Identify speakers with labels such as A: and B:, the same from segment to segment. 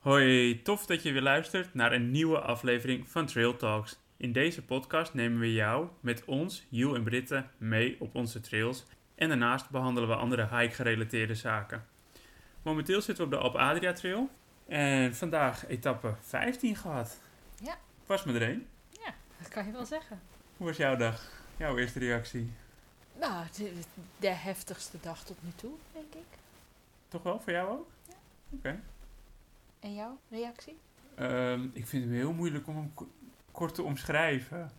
A: Hoi, tof dat je weer luistert naar een nieuwe aflevering van Trail Talks. In deze podcast nemen we jou met ons, Jules en Britte, mee op onze trails. En daarnaast behandelen we andere hike-gerelateerde zaken. Momenteel zitten we op de Alp Adria Trail. En vandaag etappe 15 gehad.
B: Ja.
A: Was me er een.
B: Dat kan je wel zeggen.
A: Hoe was jouw dag? Jouw eerste reactie?
B: Nou, de, de heftigste dag tot nu toe, denk ik.
A: Toch wel, voor jou ook?
B: Ja.
A: Oké.
B: En jouw reactie?
A: Ehm, ik vind het heel moeilijk om hem ko- kort te omschrijven.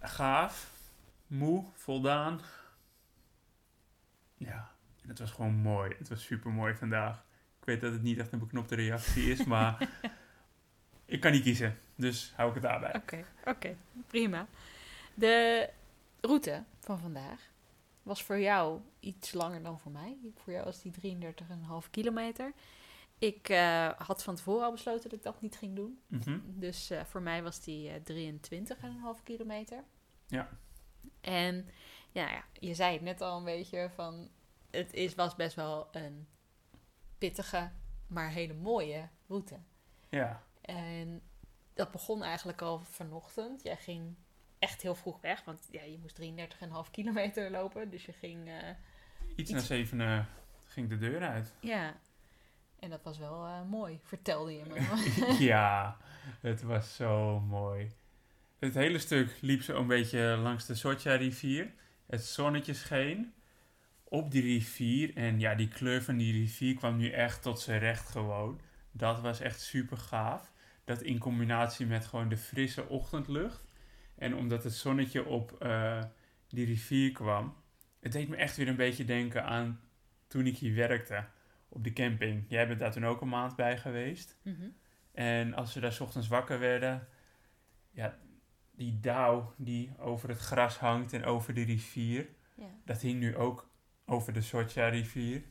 A: Gaaf, moe, voldaan. Ja, en het was gewoon mooi. Het was super mooi vandaag. Ik weet dat het niet echt een beknopte reactie is, maar ik kan niet kiezen. Dus hou ik het daarbij.
B: Oké, oké, prima. De route van vandaag was voor jou iets langer dan voor mij. Voor jou was die 33,5 kilometer. Ik eh, had van tevoren al besloten dat ik dat niet ging doen.
A: Mhm.
B: Dus eh, voor mij was die eh 23,5 kilometer.
A: Ja.
B: En ja, ja, je zei het net al een beetje van... Het is, was best wel een pittige, maar hele mooie route.
A: Ja,
B: En dat begon eigenlijk al vanochtend. Jij ging echt heel vroeg weg, want ja, je moest 33,5 kilometer lopen. Dus je ging,
A: iets
B: Iets-
A: na zeven eh, ging de deur uit.
B: ja. En dat was wel eh, mooi, vertelde je me.
A: ja, het was zo mooi. Het hele stuk liep zo een beetje langs de Socha-rivier. Het zonnetje scheen op die rivier. En ja, die kleur van die rivier kwam nu echt tot zijn recht gewoon. Dat was echt super gaaf. Dat in combinatie met gewoon de frisse ochtendlucht. En omdat het zonnetje op eh, die rivier kwam. Het deed me echt weer een beetje denken aan toen ik hier werkte. Op de camping. Jij bent daar toen ook een maand bij geweest.
B: Mhm.
A: En als we daar 's ochtends wakker werden, ja, die dauw die over het gras hangt en over de rivier,
B: ja.
A: dat hing nu ook over de Socha-rivier.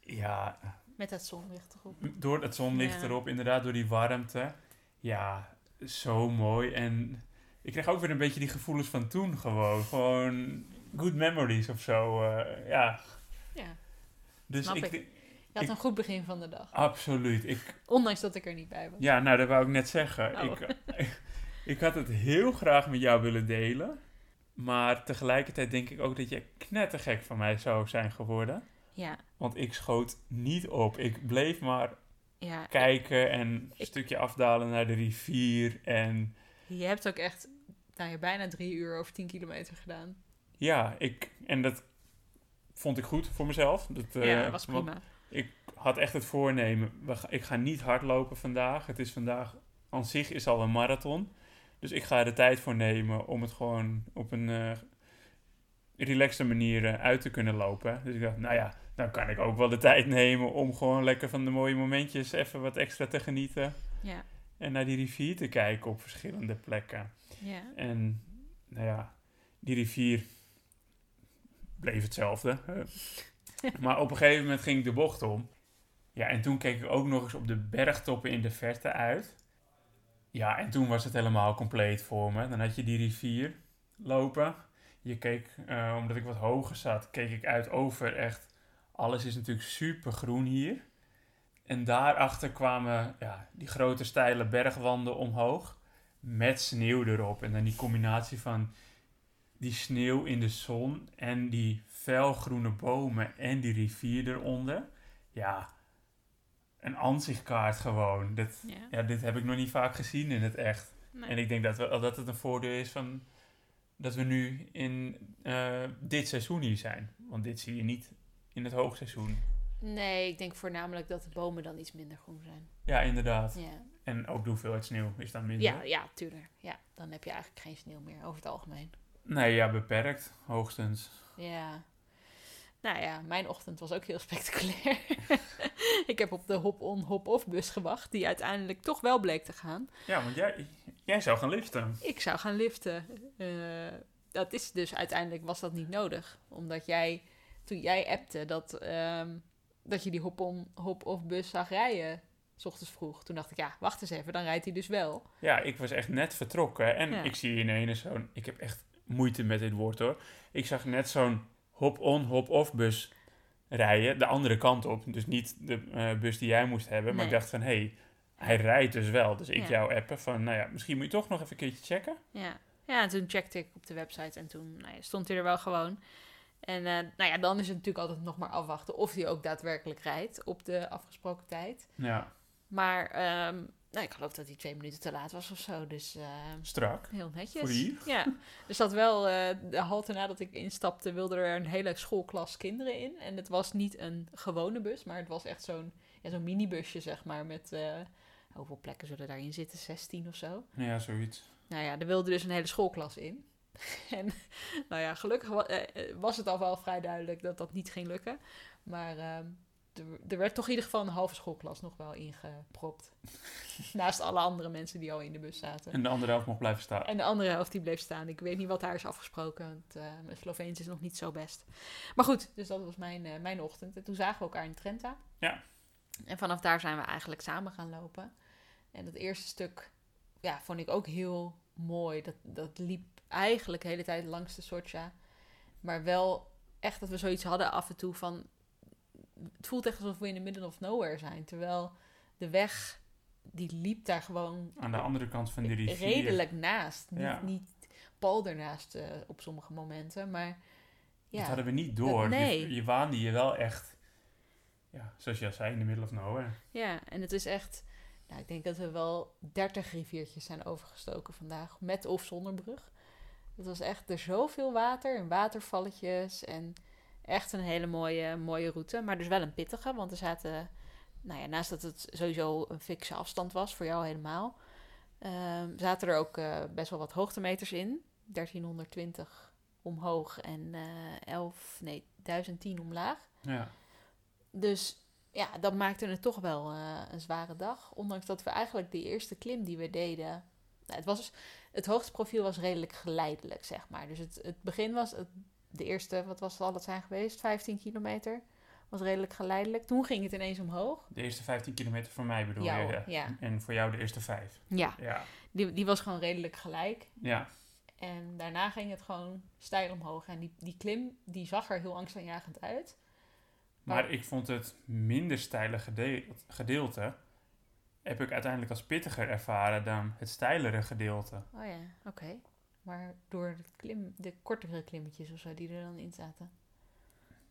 A: Ja,
B: Met dat zonlicht erop.
A: door het zonlicht
B: Ja.
A: erop, inderdaad, door die warmte. Ja, zo mooi. En ik kreeg ook weer een beetje die gevoelens van toen gewoon. Gewoon good memories of zo. eh, ja,
B: Ja,
A: dus
B: Snap
A: ik,
B: ik. je had
A: Ik-
B: een goed begin van de dag.
A: absoluut. Ik,
B: Ondanks dat ik er niet bij was.
A: Ja, nou, dat wou ik net zeggen.
B: Oh.
A: Ik, ik had het heel graag met jou willen delen. Maar tegelijkertijd denk ik ook dat je knettergek van mij zou zijn geworden.
B: Ja,
A: Want ik schoot niet op. Ik bleef maar
B: ja.
A: kijken en een
B: Ik-
A: stukje afdalen naar de rivier. En
B: Je hebt ook echt nou, ja, bijna drie uur over 10 kilometer gedaan.
A: ja, ik, en dat vond ik goed voor mezelf. Dat, eh,
B: ja, dat was prima.
A: Ik had echt het voornemen, ik ga niet hardlopen vandaag. Het is vandaag, aan zich is al een marathon. Dus ik ga er de tijd voor nemen om het gewoon op een eh relaxte manier eh, uit te kunnen lopen. Dus ik dacht, nou ja, dan kan ik ook wel de tijd nemen om gewoon lekker van de mooie momentjes even wat extra te genieten.
B: Ja,
A: En naar die rivier te kijken op verschillende plekken.
B: ja.
A: En nou ja, die rivier bleef hetzelfde. Maar op een gegeven moment ging ik de bocht om. Ja, en toen keek ik ook nog eens op de bergtoppen in de verte uit. Ja, en toen was het helemaal compleet voor me. Dan had je die rivier lopen. Je keek, eh, omdat ik wat hoger zat, keek ik uit over echt... Alles is natuurlijk super groen hier. En daarachter kwamen ja, die grote steile bergwanden omhoog met sneeuw erop. En dan die combinatie van die sneeuw in de zon en die felgroene bomen en die rivier eronder. Ja, een aanzichtkaart gewoon. Dat,
B: ja.
A: ja, dit heb ik nog niet vaak gezien in het echt.
B: Nee.
A: En ik denk dat, we, dat het een voordeel is van dat we nu in eh, dit seizoen hier zijn. Want dit zie je niet in het hoogseizoen.
B: Nee, ik denk voornamelijk dat de bomen dan iets minder groen zijn.
A: Ja, inderdaad.
B: Ja,
A: En ook de hoeveelheid sneeuw is dan minder.
B: ja, ja tuurlijk. Ja, dan heb je eigenlijk geen sneeuw meer over het algemeen.
A: Nee, ja, beperkt. Hoogstens.
B: Ja. Nou ja, mijn ochtend was ook heel spectaculair. ik heb op de hop-on, hop-off bus gewacht, die uiteindelijk toch wel bleek te gaan.
A: Ja, want jij, jij zou gaan liften.
B: Ik zou gaan liften. Eh, dat is dus uiteindelijk was dat niet nodig. Omdat jij, toen jij appte dat, ehm, dat je die hop-on, hop-off bus zag rijden, s ochtends vroeg. Toen dacht ik, ja, wacht eens even, dan rijdt hij dus wel.
A: Ja, ik was echt net vertrokken. En
B: Ja.
A: ik zie ineens zo'n... Ik heb echt moeite met dit woord hoor. Ik zag net zo'n hop-on, hop-off bus rijden de andere kant op. Dus niet de eh, bus die jij moest hebben. Maar ik dacht van, hé, hey, hij rijdt dus wel. Dus ik
B: Ja.
A: jou appen van, nou ja, misschien moet je toch nog even een keertje checken.
B: Ja. ja, en toen checkte ik op de website en toen nou ja, stond hij er wel gewoon. En eh, nou ja, dan is het natuurlijk altijd nog maar afwachten of hij ook daadwerkelijk rijdt op de afgesproken tijd.
A: Ja,
B: Maar ehm, nou, ik geloof dat hij twee minuten te laat was of zo, dus eh,
A: strak.
B: heel netjes.
A: Voor hier.
B: Ja, er zat wel eh, de halte nadat ik instapte, wilde er een hele schoolklas kinderen in. En het was niet een gewone bus, maar het was echt zo'n ja, zo'n minibusje, zeg maar, met... eh, hoeveel plekken zullen daarin zitten? 16 of zo.
A: Ja, zoiets.
B: Nou ja, er wilde dus een hele schoolklas in. En nou ja, gelukkig wa- was het al wel vrij duidelijk dat dat niet ging lukken. Maar ehm, er, er werd toch in ieder geval een halve schoolklas nog wel ingepropt. Naast alle andere mensen die al in de bus zaten.
A: En de andere helft mocht blijven staan.
B: En de andere helft die bleef staan. Ik weet niet wat daar is afgesproken. Want eh, mijn Sloveens is nog niet zo best. Maar goed, dus dat was mijn, eh, mijn ochtend. En toen zagen we elkaar in Trenta.
A: Ja.
B: En vanaf daar zijn we eigenlijk samen gaan lopen. En dat eerste stuk ja, vond ik ook heel mooi. Dat, dat liep eigenlijk de hele tijd langs de Socha. Maar wel echt dat we zoiets hadden af en toe van... Het voelt echt alsof we in the middle of nowhere zijn. Terwijl de weg, die liep daar gewoon
A: Aan de andere kant van de rivier.
B: redelijk naast. Niet,
A: Ja.
B: niet pal ernaast eh, op sommige momenten, maar ja.
A: Dat hadden we niet door.
B: nee.
A: Je, je waande je wel echt, ja, zoals je al zei, in de middle of nowhere.
B: ja, en het is echt... Nou, ik denk dat we wel 30 riviertjes zijn overgestoken vandaag, met of zonder brug. Het was echt er zoveel water en watervalletjes en echt een hele mooie, mooie route. Maar dus wel een pittige, want er zaten... Nou ja, naast dat het sowieso een fikse afstand was, voor jou helemaal... ehm, zaten er ook eh, best wel wat hoogtemeters in. 1320 omhoog en eh 11, nee, 1010 omlaag.
A: Ja.
B: Dus ja, dat maakte het toch wel eh, een zware dag. Ondanks dat we eigenlijk de eerste klim die we deden. Nou, het, was, het hoogste profiel was redelijk geleidelijk, zeg maar. Dus het, het begin was het, de eerste, wat was, het zijn geweest? 15 kilometer. Was redelijk geleidelijk. Toen ging het ineens omhoog.
A: De eerste 15 kilometer voor mij bedoel
B: Jou,
A: je?
B: ja.
A: En voor jou de eerste vijf?
B: Ja,
A: Ja.
B: die, die was gewoon redelijk gelijk.
A: Ja.
B: En daarna ging het gewoon steil omhoog. En die, die klim, die zag er heel angstaanjagend uit.
A: Maar ik vond het minder steile gedeel- gedeelte... heb ik uiteindelijk als pittiger ervaren dan het steilere gedeelte.
B: Oh ja, oké. Maar door het klim, de kortere klimmetjes of zo die er dan in zaten.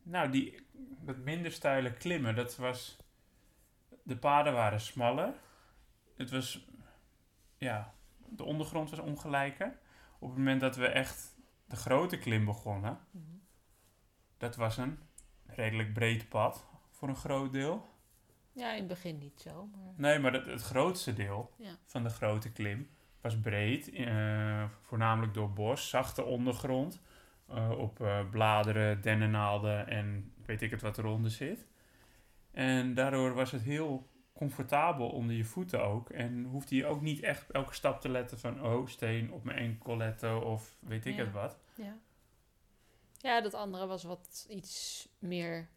A: Nou, die, dat minder steile klimmen, dat was... De paden waren smaller. Het was... Ja, de ondergrond was ongelijker. Op het moment dat we echt de grote klim begonnen...
B: Mhm.
A: Dat was een redelijk breed pad voor een groot deel.
B: Ja, in het begin niet zo. Maar...
A: Nee, maar het, het grootste deel
B: Ja.
A: van de grote klim was breed. eh, voornamelijk door bos, zachte ondergrond. eh, op eh, bladeren, dennennaalden en weet ik het wat eronder zit. En daardoor was het heel comfortabel onder je voeten ook. En hoefde je ook niet echt op elke stap te letten van... oh, steen op mijn enkel letten of weet ik
B: Ja.
A: het wat.
B: Ja. ja, dat andere was wat iets meer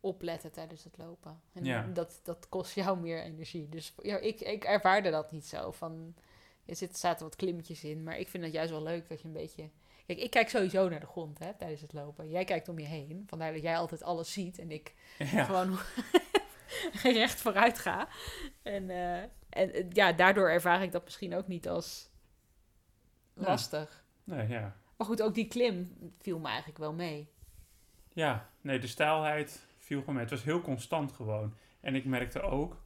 B: opletten tijdens het lopen. En
A: Ja.
B: dat, dat kost jou meer energie. Dus ja, ik, ik ervaarde dat niet zo. Van, er zit, zaten wat klimmetjes in, maar ik vind het juist wel leuk dat je een beetje... Kijk, ik kijk sowieso naar de grond hè, tijdens het lopen. Jij kijkt om je heen. Vandaar dat jij altijd alles ziet en ik
A: Ja,
B: gewoon recht vooruit ga. En, eh, en ja, daardoor ervaar ik dat misschien ook niet als
A: Ja.
B: lastig.
A: nee, ja.
B: Maar goed, ook die klim viel me eigenlijk wel mee.
A: Ja, nee, de stijlheid viel gewoon mee. Het was heel constant gewoon. En ik merkte ook,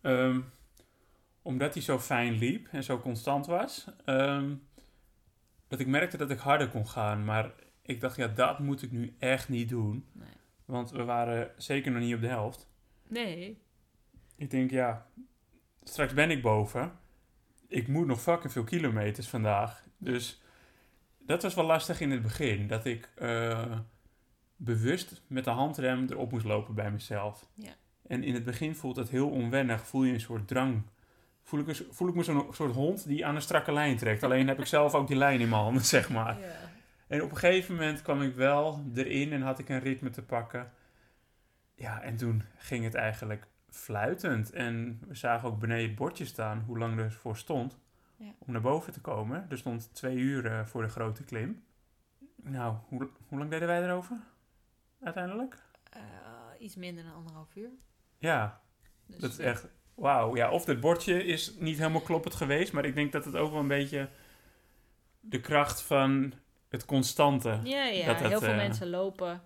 A: ehm, omdat hij zo fijn liep en zo constant was, ehm, dat ik merkte dat ik harder kon gaan. Maar ik dacht, ja, dat moet ik nu echt niet doen.
B: Nee.
A: Want we waren zeker nog niet op de helft.
B: Nee.
A: Ik denk, ja, straks ben ik boven. Ik moet nog fucking veel kilometers vandaag. Dus dat was wel lastig in het begin. Dat ik eh, bewust met de handrem erop moest lopen bij mezelf.
B: Ja.
A: En in het begin voelt het heel onwennig. Voel je een soort drang. Voel ik, een- voel ik me zo'n soort hond die aan een strakke lijn trekt. Alleen heb ik zelf ook die lijn in mijn handen, zeg maar. En op een gegeven moment kwam ik wel erin en had ik een ritme te pakken. Ja, en toen ging het eigenlijk fluitend. En we zagen ook beneden het bordje staan hoe lang er voor stond om naar boven te komen. Er stond twee uur eh, voor de grote klim. Nou, hoe, hoe lang deden wij erover? Uiteindelijk?
B: Eh, iets minder dan anderhalf uur.
A: Ja,
B: Dus,
A: dat is
B: eh,
A: echt... Wauw. Ja, of het bordje is niet helemaal kloppend geweest, maar ik denk dat het ook wel een beetje de kracht van het constante...
B: Ja, ja.
A: dat
B: heel veel
A: eh,
B: mensen lopen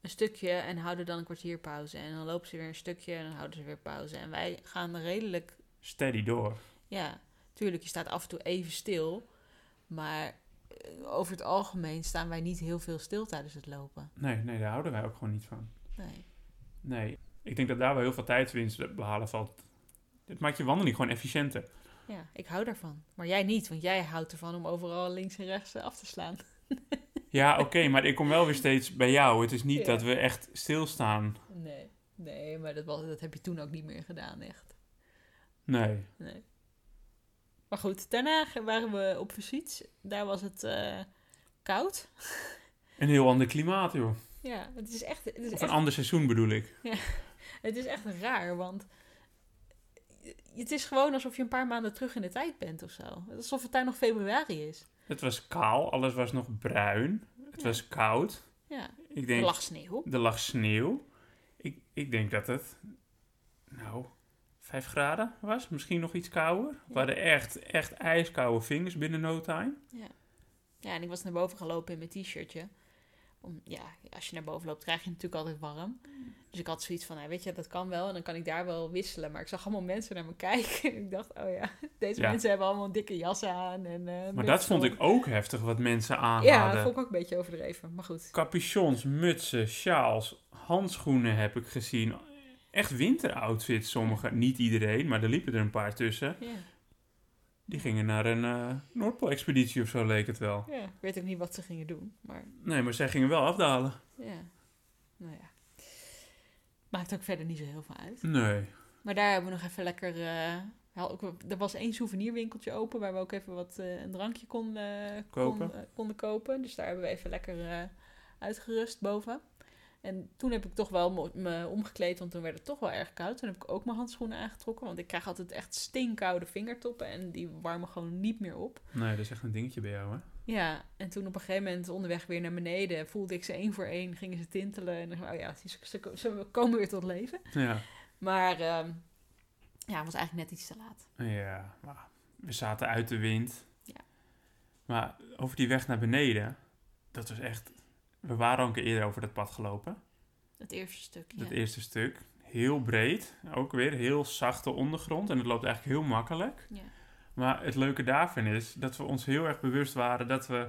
B: een stukje en houden dan een kwartier pauze. En dan lopen ze weer een stukje en dan houden ze weer pauze. En wij gaan redelijk
A: steady door.
B: Ja, tuurlijk, je staat af en toe even stil. Maar eh, over het algemeen staan wij niet heel veel stil tijdens het lopen.
A: Nee, nee, daar houden wij ook gewoon niet van.
B: Nee.
A: Nee, ik denk dat daar wel heel veel tijdwinst behalen valt. Het maakt je wandeling gewoon efficiënter.
B: Ja, ik hou daarvan. Maar jij niet, want jij houdt ervan om overal links en rechts eh, af te slaan.
A: Ja, oké, maar ik kom wel weer steeds bij jou. Het is niet
B: Ja.
A: dat we echt stilstaan.
B: Nee, nee, maar dat, was, dat heb je toen ook niet meer gedaan, echt.
A: Nee.
B: Nee. Maar goed, daarna waren we op visite. Daar was het eh, koud.
A: Een heel ander klimaat, joh.
B: Ja, het is echt, het is
A: Of
B: echt
A: een ander seizoen bedoel ik.
B: Het is echt raar, want het is gewoon alsof je een paar maanden terug in de tijd bent of zo. Alsof het daar nog februari is.
A: Het was kaal, alles was nog bruin. Het
B: Ja.
A: was koud.
B: Ja,
A: Ik
B: er
A: denk,
B: lag sneeuw.
A: er lag sneeuw. Ik, ik denk dat het, nou, 5 graden was. Misschien nog iets kouder. We hadden echt, echt ijskoude vingers binnen no time.
B: Ja, en ik was naar boven gelopen in mijn t-shirtje. Om, ja, als je naar boven loopt, krijg je natuurlijk altijd warm. Dus ik had zoiets van, nou, weet je, dat kan wel. En dan kan ik daar wel wisselen. Maar ik zag allemaal mensen naar me kijken. En ik dacht, oh ja, deze
A: Ja.
B: mensen hebben allemaal dikke jassen aan. En, eh,
A: Maar dat vond ik ook heftig wat mensen aan
B: Ja, dat vond ik ook een beetje overdreven. Maar goed.
A: Capuchons, mutsen, sjaals, handschoenen heb ik gezien. Echt winteroutfits, sommige. Niet iedereen, maar er liepen er een paar tussen.
B: Ja,
A: Die gingen naar een eh Noordpool-expeditie of zo, leek het wel.
B: ja, ik weet ook niet wat ze gingen doen. Maar
A: Nee, maar zij gingen wel afdalen.
B: Ja, nou ja. Maakt ook verder niet zo heel veel uit.
A: Nee.
B: Maar daar hebben we nog even lekker... eh, ook, er was één souvenirwinkeltje open waar we ook even wat eh, een drankje konden,
A: Kopen.
B: kon- konden kopen. Dus daar hebben we even lekker uitgerust boven. En toen heb ik toch wel me omgekleed, want toen werd het toch wel erg koud. Toen heb ik ook mijn handschoenen aangetrokken, want ik krijg altijd echt stinkkoude vingertoppen en die warmen gewoon niet meer op.
A: Nee, dat is echt een dingetje bij jou, hè?
B: Ja, en toen op een gegeven moment onderweg weer naar beneden voelde ik ze één voor één, gingen ze tintelen. En dan oh ja, ze, ze, ze komen weer tot leven.
A: Ja.
B: Maar ehm, ja, het was eigenlijk net iets te laat.
A: Ja, maar we zaten uit de wind.
B: Ja.
A: Maar over die weg naar beneden, dat was echt... We waren al een keer eerder over dat pad gelopen.
B: Het eerste stuk, ja.
A: Dat eerste stuk. Heel breed, ook weer heel zachte ondergrond. En het loopt eigenlijk heel makkelijk.
B: Ja.
A: Maar het leuke daarvan is dat we ons heel erg bewust waren dat we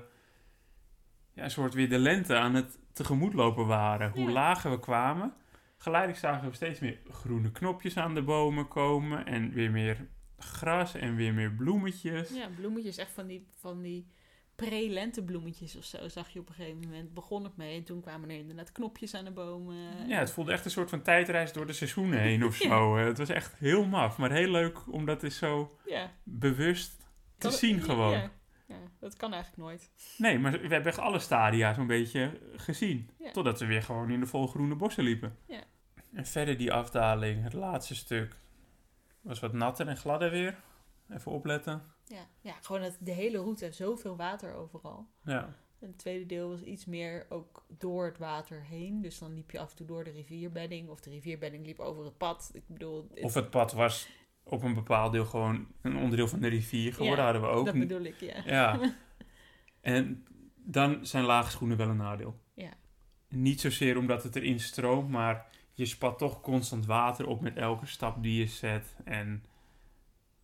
A: ja, een soort weer de lente aan het tegemoetlopen waren. Hoe
B: Ja.
A: lager we kwamen, geleidelijk zagen we steeds meer groene knopjes aan de bomen komen. En weer meer gras en weer meer bloemetjes.
B: ja, bloemetjes, echt van die, van die pre-lentebloemetjes of zo, zag je op een gegeven moment. Begon het mee en toen kwamen er inderdaad knopjes aan de bomen.
A: Ja, het voelde echt een soort van tijdreis door de seizoenen heen of zo. Het was echt heel maf, maar heel leuk om dat eens zo
B: Ja,
A: bewust te zien gewoon.
B: Ja, ja, dat kan eigenlijk nooit.
A: Nee, maar we hebben echt alle stadia zo'n beetje gezien. Totdat we weer gewoon in de volgroene bossen liepen.
B: Ja.
A: En verder die afdaling, het laatste stuk, was wat natter en gladder weer. Even opletten.
B: Ja, ja gewoon het, de hele route, zoveel water overal.
A: Ja,
B: En het tweede deel was iets meer ook door het water heen. Dus dan liep je af en toe door de rivierbedding. Of de rivierbedding liep over het pad. Ik bedoel, het-
A: of het pad was op een bepaald deel gewoon een onderdeel van de rivier geworden,
B: Ja,
A: hadden we ook.
B: dat bedoel ik, ja.
A: Ja. en dan zijn lage schoenen wel een nadeel.
B: Ja.
A: Niet zozeer omdat het erin stroomt, maar je spat toch constant water op met elke stap die je zet. En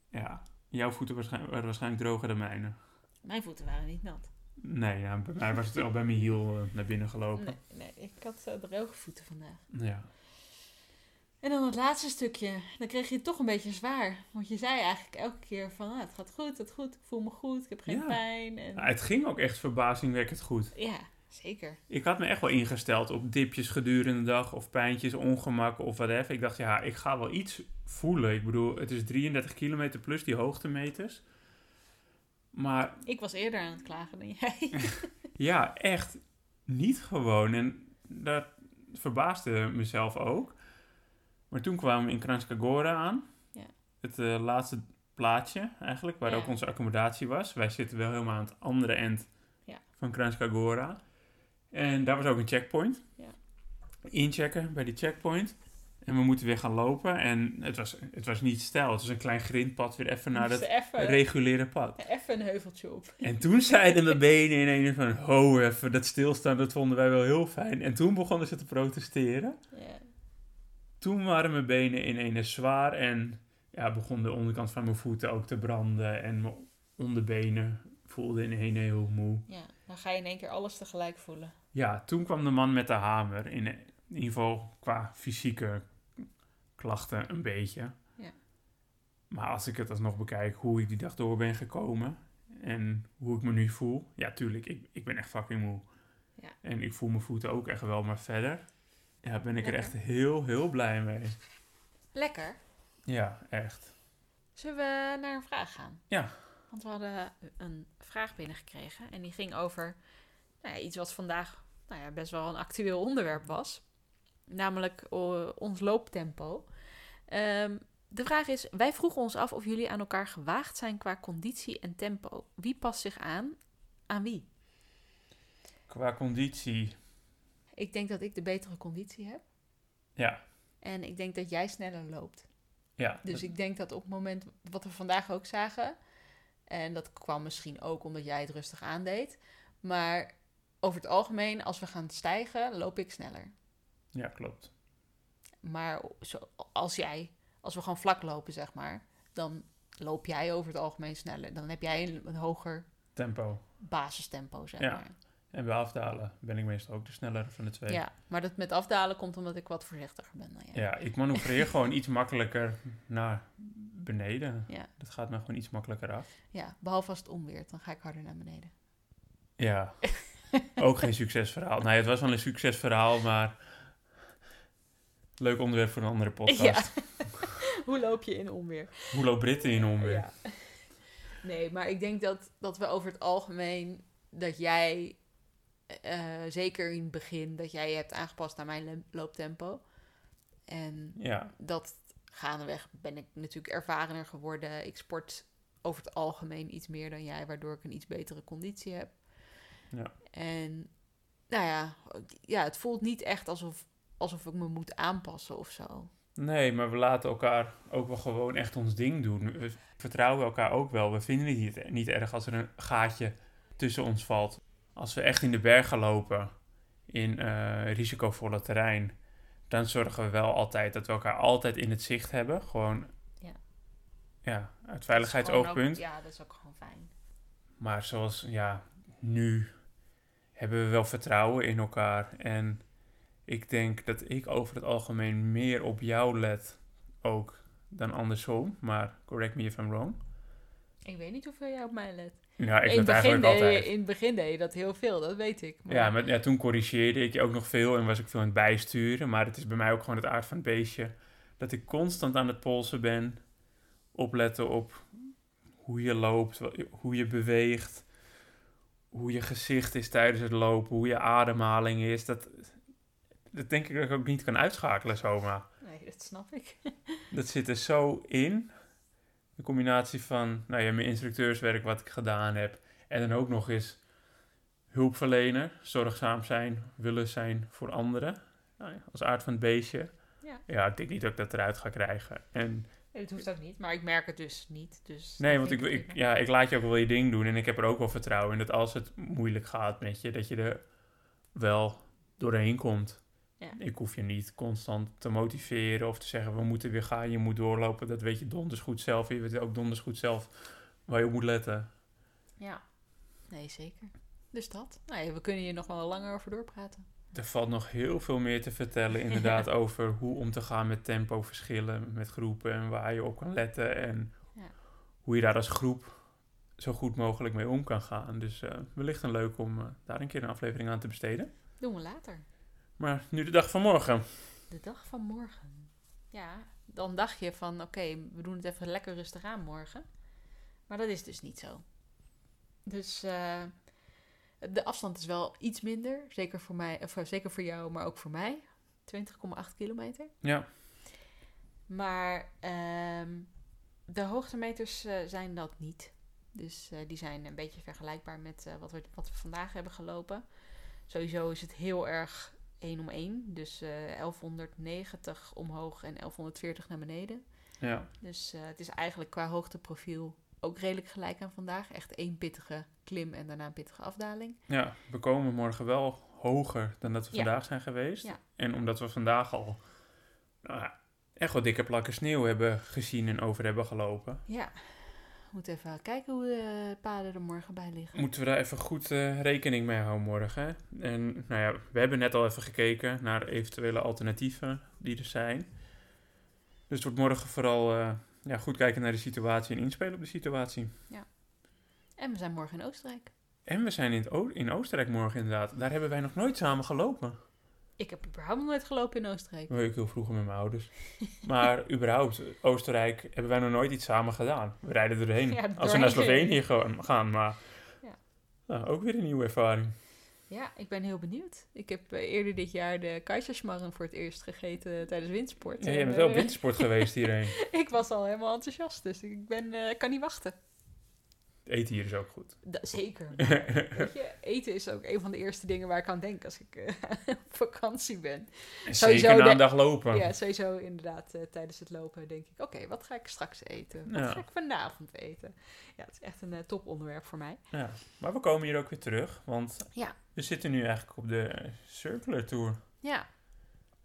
A: ja, jouw voeten waarschijnlijk, waren waarschijnlijk droger dan mijne.
B: Mijn voeten waren niet nat.
A: Nee, ja, bij mij was het al bij mijn hiel eh, naar binnen gelopen.
B: Nee, nee ik had uh, droge voeten vandaag.
A: Ja.
B: En dan het laatste stukje, dan kreeg je het toch een beetje zwaar. Want je zei eigenlijk elke keer van, ah, het gaat goed, het gaat goed, ik voel me goed, ik heb geen
A: Ja.
B: pijn. En...
A: Nou, het ging ook echt verbazingwekkend goed.
B: Ja, zeker.
A: Ik had me echt wel ingesteld op dipjes gedurende de dag of pijntjes, ongemak of whatever. Ik dacht, ja, ik ga wel iets voelen. Ik bedoel, het is 33 kilometer plus die hoogtemeters. Maar
B: Ik was eerder aan het klagen dan jij.
A: ja, echt niet gewoon. En dat verbaasde mezelf ook. Maar toen kwamen we in Kranjska Gora aan.
B: Ja.
A: Het eh, laatste plaatje eigenlijk, waar
B: Ja.
A: ook onze accommodatie was. Wij zitten wel helemaal aan het andere eind
B: Ja.
A: van Kranjska Gora. En daar was ook een checkpoint.
B: Ja.
A: inchecken bij die checkpoint. En we moeten weer gaan lopen. En het was, het was niet stijl. Het was een klein grindpad weer even naar het
B: even,
A: reguliere pad.
B: even een heuveltje op.
A: En toen zeiden mijn benen in een van... Ho, even dat stilstaan, dat vonden wij wel heel fijn. En toen begonnen ze te protesteren.
B: Ja.
A: Toen waren mijn benen in een zwaar en ja, begon de onderkant van mijn voeten ook te branden. En mijn onderbenen voelden in een heel moe.
B: ja, dan ga je in één keer alles tegelijk voelen.
A: Ja, toen kwam de man met de hamer. In, in ieder geval qua fysieke klachten een beetje.
B: Ja.
A: Maar als ik het alsnog bekijk hoe ik die dag door ben gekomen en hoe ik me nu voel. Ja, tuurlijk, ik, ik ben echt fucking moe.
B: Ja.
A: En ik voel mijn voeten ook echt wel, maar verder ja, ben ik er echt heel, heel blij mee.
B: Lekker.
A: Ja, echt.
B: Zullen we naar een vraag gaan?
A: Ja.
B: Want we hadden een vraag binnengekregen en die ging over nou ja, iets wat vandaag nou ja, best wel een actueel onderwerp was. Namelijk eh, ons looptempo. Ehm, de vraag is, wij vroegen ons af of jullie aan elkaar gewaagd zijn qua conditie en tempo. Wie past zich aan aan wie?
A: Qua conditie,
B: Ik denk dat ik de betere conditie heb.
A: ja.
B: En ik denk dat jij sneller loopt.
A: Ja,
B: Dus ik denk dat op het moment wat we vandaag ook zagen, en dat kwam misschien ook omdat jij het rustig aandeed, maar over het algemeen, als we gaan stijgen, loop ik sneller.
A: ja, klopt.
B: Maar zo, als jij, als we gewoon vlak lopen, zeg maar, dan loop jij over het algemeen sneller. Dan heb jij een, een hoger
A: Tempo.
B: basistempo, zeg
A: Ja.
B: maar.
A: En bij afdalen ben ik meestal ook de snellere van de twee.
B: Ja, maar dat met afdalen komt omdat ik wat voorzichtiger ben dan jij.
A: Ja, ik manoeuvreer gewoon iets makkelijker naar beneden.
B: Ja.
A: Dat gaat me gewoon iets makkelijker af.
B: Ja, behalve als het omweert, dan ga ik harder naar beneden.
A: Ja, ook geen succesverhaal. Nee, het was wel een succesverhaal, maar leuk onderwerp voor een andere podcast.
B: Hoe loop je in onweer?
A: Hoe loopt Britten in onweer?
B: Ja. Nee, maar ik denk dat, dat we over het algemeen dat jij eh, zeker in het begin dat jij je hebt aangepast aan mijn looptempo. En
A: Ja,
B: dat gaandeweg ben ik natuurlijk ervarener geworden. Ik sport over het algemeen iets meer dan jij, waardoor ik een iets betere conditie heb.
A: Ja.
B: En nou ja, ja, het voelt niet echt alsof, alsof ik me moet aanpassen of zo.
A: nee, maar we laten elkaar ook wel gewoon echt ons ding doen. We vertrouwen elkaar ook wel. We vinden het niet, niet erg als er een gaatje tussen ons valt. Als we echt in de bergen lopen, in eh, risicovolle terrein, dan zorgen we wel altijd dat we elkaar altijd in het zicht hebben. Gewoon,
B: Ja.
A: ja, uit veiligheidsoogpunt.
B: ja, dat is ook gewoon fijn.
A: Maar zoals, ja, nu hebben we wel vertrouwen in elkaar. En ik denk dat ik over het algemeen meer op jou let ook dan andersom. Maar correct me if I'm wrong.
B: Ik weet niet hoeveel jij op mij let.
A: Ja, ik
B: in, het begin deed, in het begin deed je dat heel veel, dat weet ik. Maar
A: Ja, maar ja, toen corrigeerde ik je ook nog veel en was ik veel aan het bijsturen. Maar het is bij mij ook gewoon het aard van het beestje. Dat ik constant aan het polsen ben. Opletten op hoe je loopt, hoe je beweegt. Hoe je gezicht is tijdens het lopen, hoe je ademhaling is. Dat, dat denk ik dat ik ook niet kan uitschakelen zomaar.
B: Nee, dat snap ik.
A: Dat zit er zo in. De combinatie van nou ja, mijn instructeurswerk wat ik gedaan heb. En dan ook nog eens hulpverlener, zorgzaam zijn, willen zijn voor anderen. Nou ja, als aard van het beestje.
B: Ja.
A: ja, ik denk niet dat ik dat eruit ga krijgen. En
B: Dat hoeft ook niet, maar ik merk het dus niet. Dus
A: nee, want ik, ik, ja, ik laat je ook wel je ding doen. En ik heb er ook wel vertrouwen in dat als het moeilijk gaat met je, dat je er wel doorheen komt.
B: Ja.
A: Ik hoef je niet constant te motiveren of te zeggen we moeten weer gaan, je moet doorlopen. Dat weet je donders goed zelf. Je weet ook donders goed zelf waar je op moet letten.
B: Ja, nee, zeker. Dus dat. Nou ja, we kunnen hier nog wel langer over doorpraten.
A: Er valt nog heel veel meer te vertellen inderdaad over hoe om te gaan met tempoverschillen met groepen en waar je op kan letten en
B: Ja.
A: hoe je daar als groep zo goed mogelijk mee om kan gaan. Dus eh, wellicht een leuk om eh, daar een keer een aflevering aan te besteden.
B: Doen we later.
A: Maar nu de dag van morgen.
B: De dag van morgen. Ja, dan dacht je van oké, we doen het even lekker rustig aan morgen. Maar dat is dus niet zo. Dus eh, de afstand is wel iets minder. Zeker voor mij, of eh, zeker voor jou, maar ook voor mij. 20,8 kilometer.
A: Ja,
B: Maar ehm, de hoogtemeters eh, zijn dat niet. Dus eh, die zijn een beetje vergelijkbaar met wat, we, wat we vandaag hebben gelopen. Sowieso is het heel erg 1 om 1. Dus eh 1190 omhoog en 1140 naar beneden.
A: Ja,
B: Dus het is eigenlijk qua hoogteprofiel ook redelijk gelijk aan vandaag. Echt één pittige klim en daarna een pittige afdaling.
A: ja, we komen morgen wel hoger dan dat we
B: Ja.
A: vandaag zijn geweest.
B: Ja.
A: En omdat we vandaag al nou ja, echt wel dikke plakken sneeuw hebben gezien en over hebben gelopen,
B: Ja, we moeten even kijken hoe de paden er morgen bij liggen.
A: moeten we daar even goed eh, rekening mee houden morgen. En nou ja, we hebben net al even gekeken naar eventuele alternatieven die er zijn. Dus het wordt morgen vooral eh, ja, goed kijken naar de situatie en inspelen op de situatie.
B: En we zijn morgen in Oostenrijk.
A: En we zijn in, O- in Oostenrijk morgen inderdaad. Daar hebben wij nog nooit samen gelopen.
B: Ik heb überhaupt nog nooit gelopen in Oostenrijk.
A: Oh, Ik heel vroeger met mijn ouders. Maar überhaupt, Oostenrijk hebben wij nog nooit iets samen gedaan. We rijden er doorheen.
B: Ja,
A: Als we naar. Slovenië gaan, gaan maar
B: Ja.
A: nou, ook weer een nieuwe ervaring.
B: Ja, ik ben heel benieuwd. Ik heb eh, eerder dit jaar de Kaiserschmarren voor het eerst gegeten tijdens wintersport.
A: Ja, je
B: En,
A: bent wel op wintersport geweest hierheen.
B: ik was al helemaal enthousiast, dus ik ben, eh, kan niet wachten.
A: Eten hier is ook goed.
B: Da- zeker. weet je, eten is ook een van de eerste dingen waar ik aan denk als ik eh, op vakantie ben.
A: En zeker na
B: de-
A: een dag lopen.
B: Ja, sowieso inderdaad eh, tijdens het lopen denk ik, oké, wat ga ik straks eten? Wat
A: Ja.
B: ga ik vanavond eten? Ja, het is echt een eh, toponderwerp voor mij.
A: Ja, Maar we komen hier ook weer terug, want
B: Ja.
A: we zitten nu eigenlijk op de Circular Tour.
B: Ja.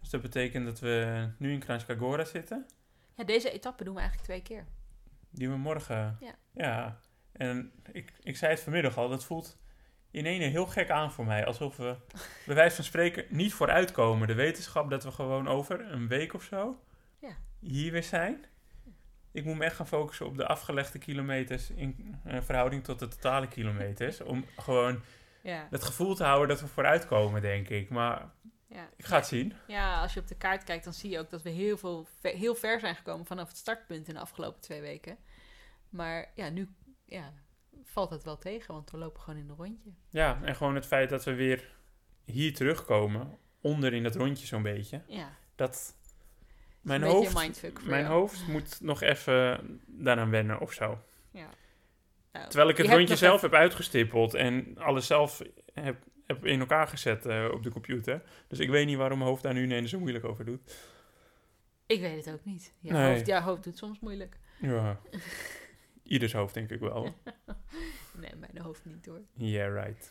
A: Dus dat betekent dat we nu in Kranjska Gora zitten.
B: ja, deze etappe doen we eigenlijk twee keer.
A: Die we morgen...
B: Ja.
A: Ja. En ik, ik zei het vanmiddag al, dat voelt in ene heel gek aan voor mij. Alsof we, bij wijze van spreken, niet vooruitkomen. De wetenschap dat we gewoon over een week of zo
B: Ja.
A: hier weer zijn. Ik moet me echt gaan focussen op de afgelegde kilometers in eh, verhouding tot de totale kilometers. Om gewoon
B: Ja.
A: het gevoel te houden dat we vooruitkomen, denk ik. Maar
B: Ja.
A: ik ga het zien.
B: ja, als je op de kaart kijkt, dan zie je ook dat we heel, veel, ve- heel ver zijn gekomen vanaf het startpunt in de afgelopen twee weken. Maar ja, nu ja, valt het wel tegen, want we lopen gewoon in een rondje.
A: Ja, en gewoon het feit dat we weer hier terugkomen, onder in dat rondje zo'n beetje.
B: Ja,
A: Dat mijn hoofd, mijn
B: jou.
A: hoofd moet nog even daaraan wennen of zo.
B: Ja. Nou,
A: Terwijl ik het rondje zelf heb uitgestippeld en alles zelf heb, heb in elkaar gezet eh, op de computer. Dus ik weet niet waarom mijn hoofd daar nu ineens zo moeilijk over doet.
B: Ik weet het ook niet. Jouw,
A: Nee.
B: hoofd, jouw hoofd doet soms moeilijk.
A: Ja, ieders hoofd denk ik wel.
B: Nee, mijn hoofd niet hoor.
A: Yeah, right.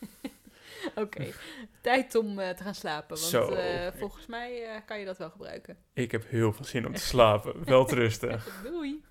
B: Oké, tijd om eh, te gaan slapen. Want
A: Zo.
B: eh, volgens mij eh, kan je dat wel gebruiken.
A: Ik heb heel veel zin om te slapen. Wel te rusten.
B: Doei!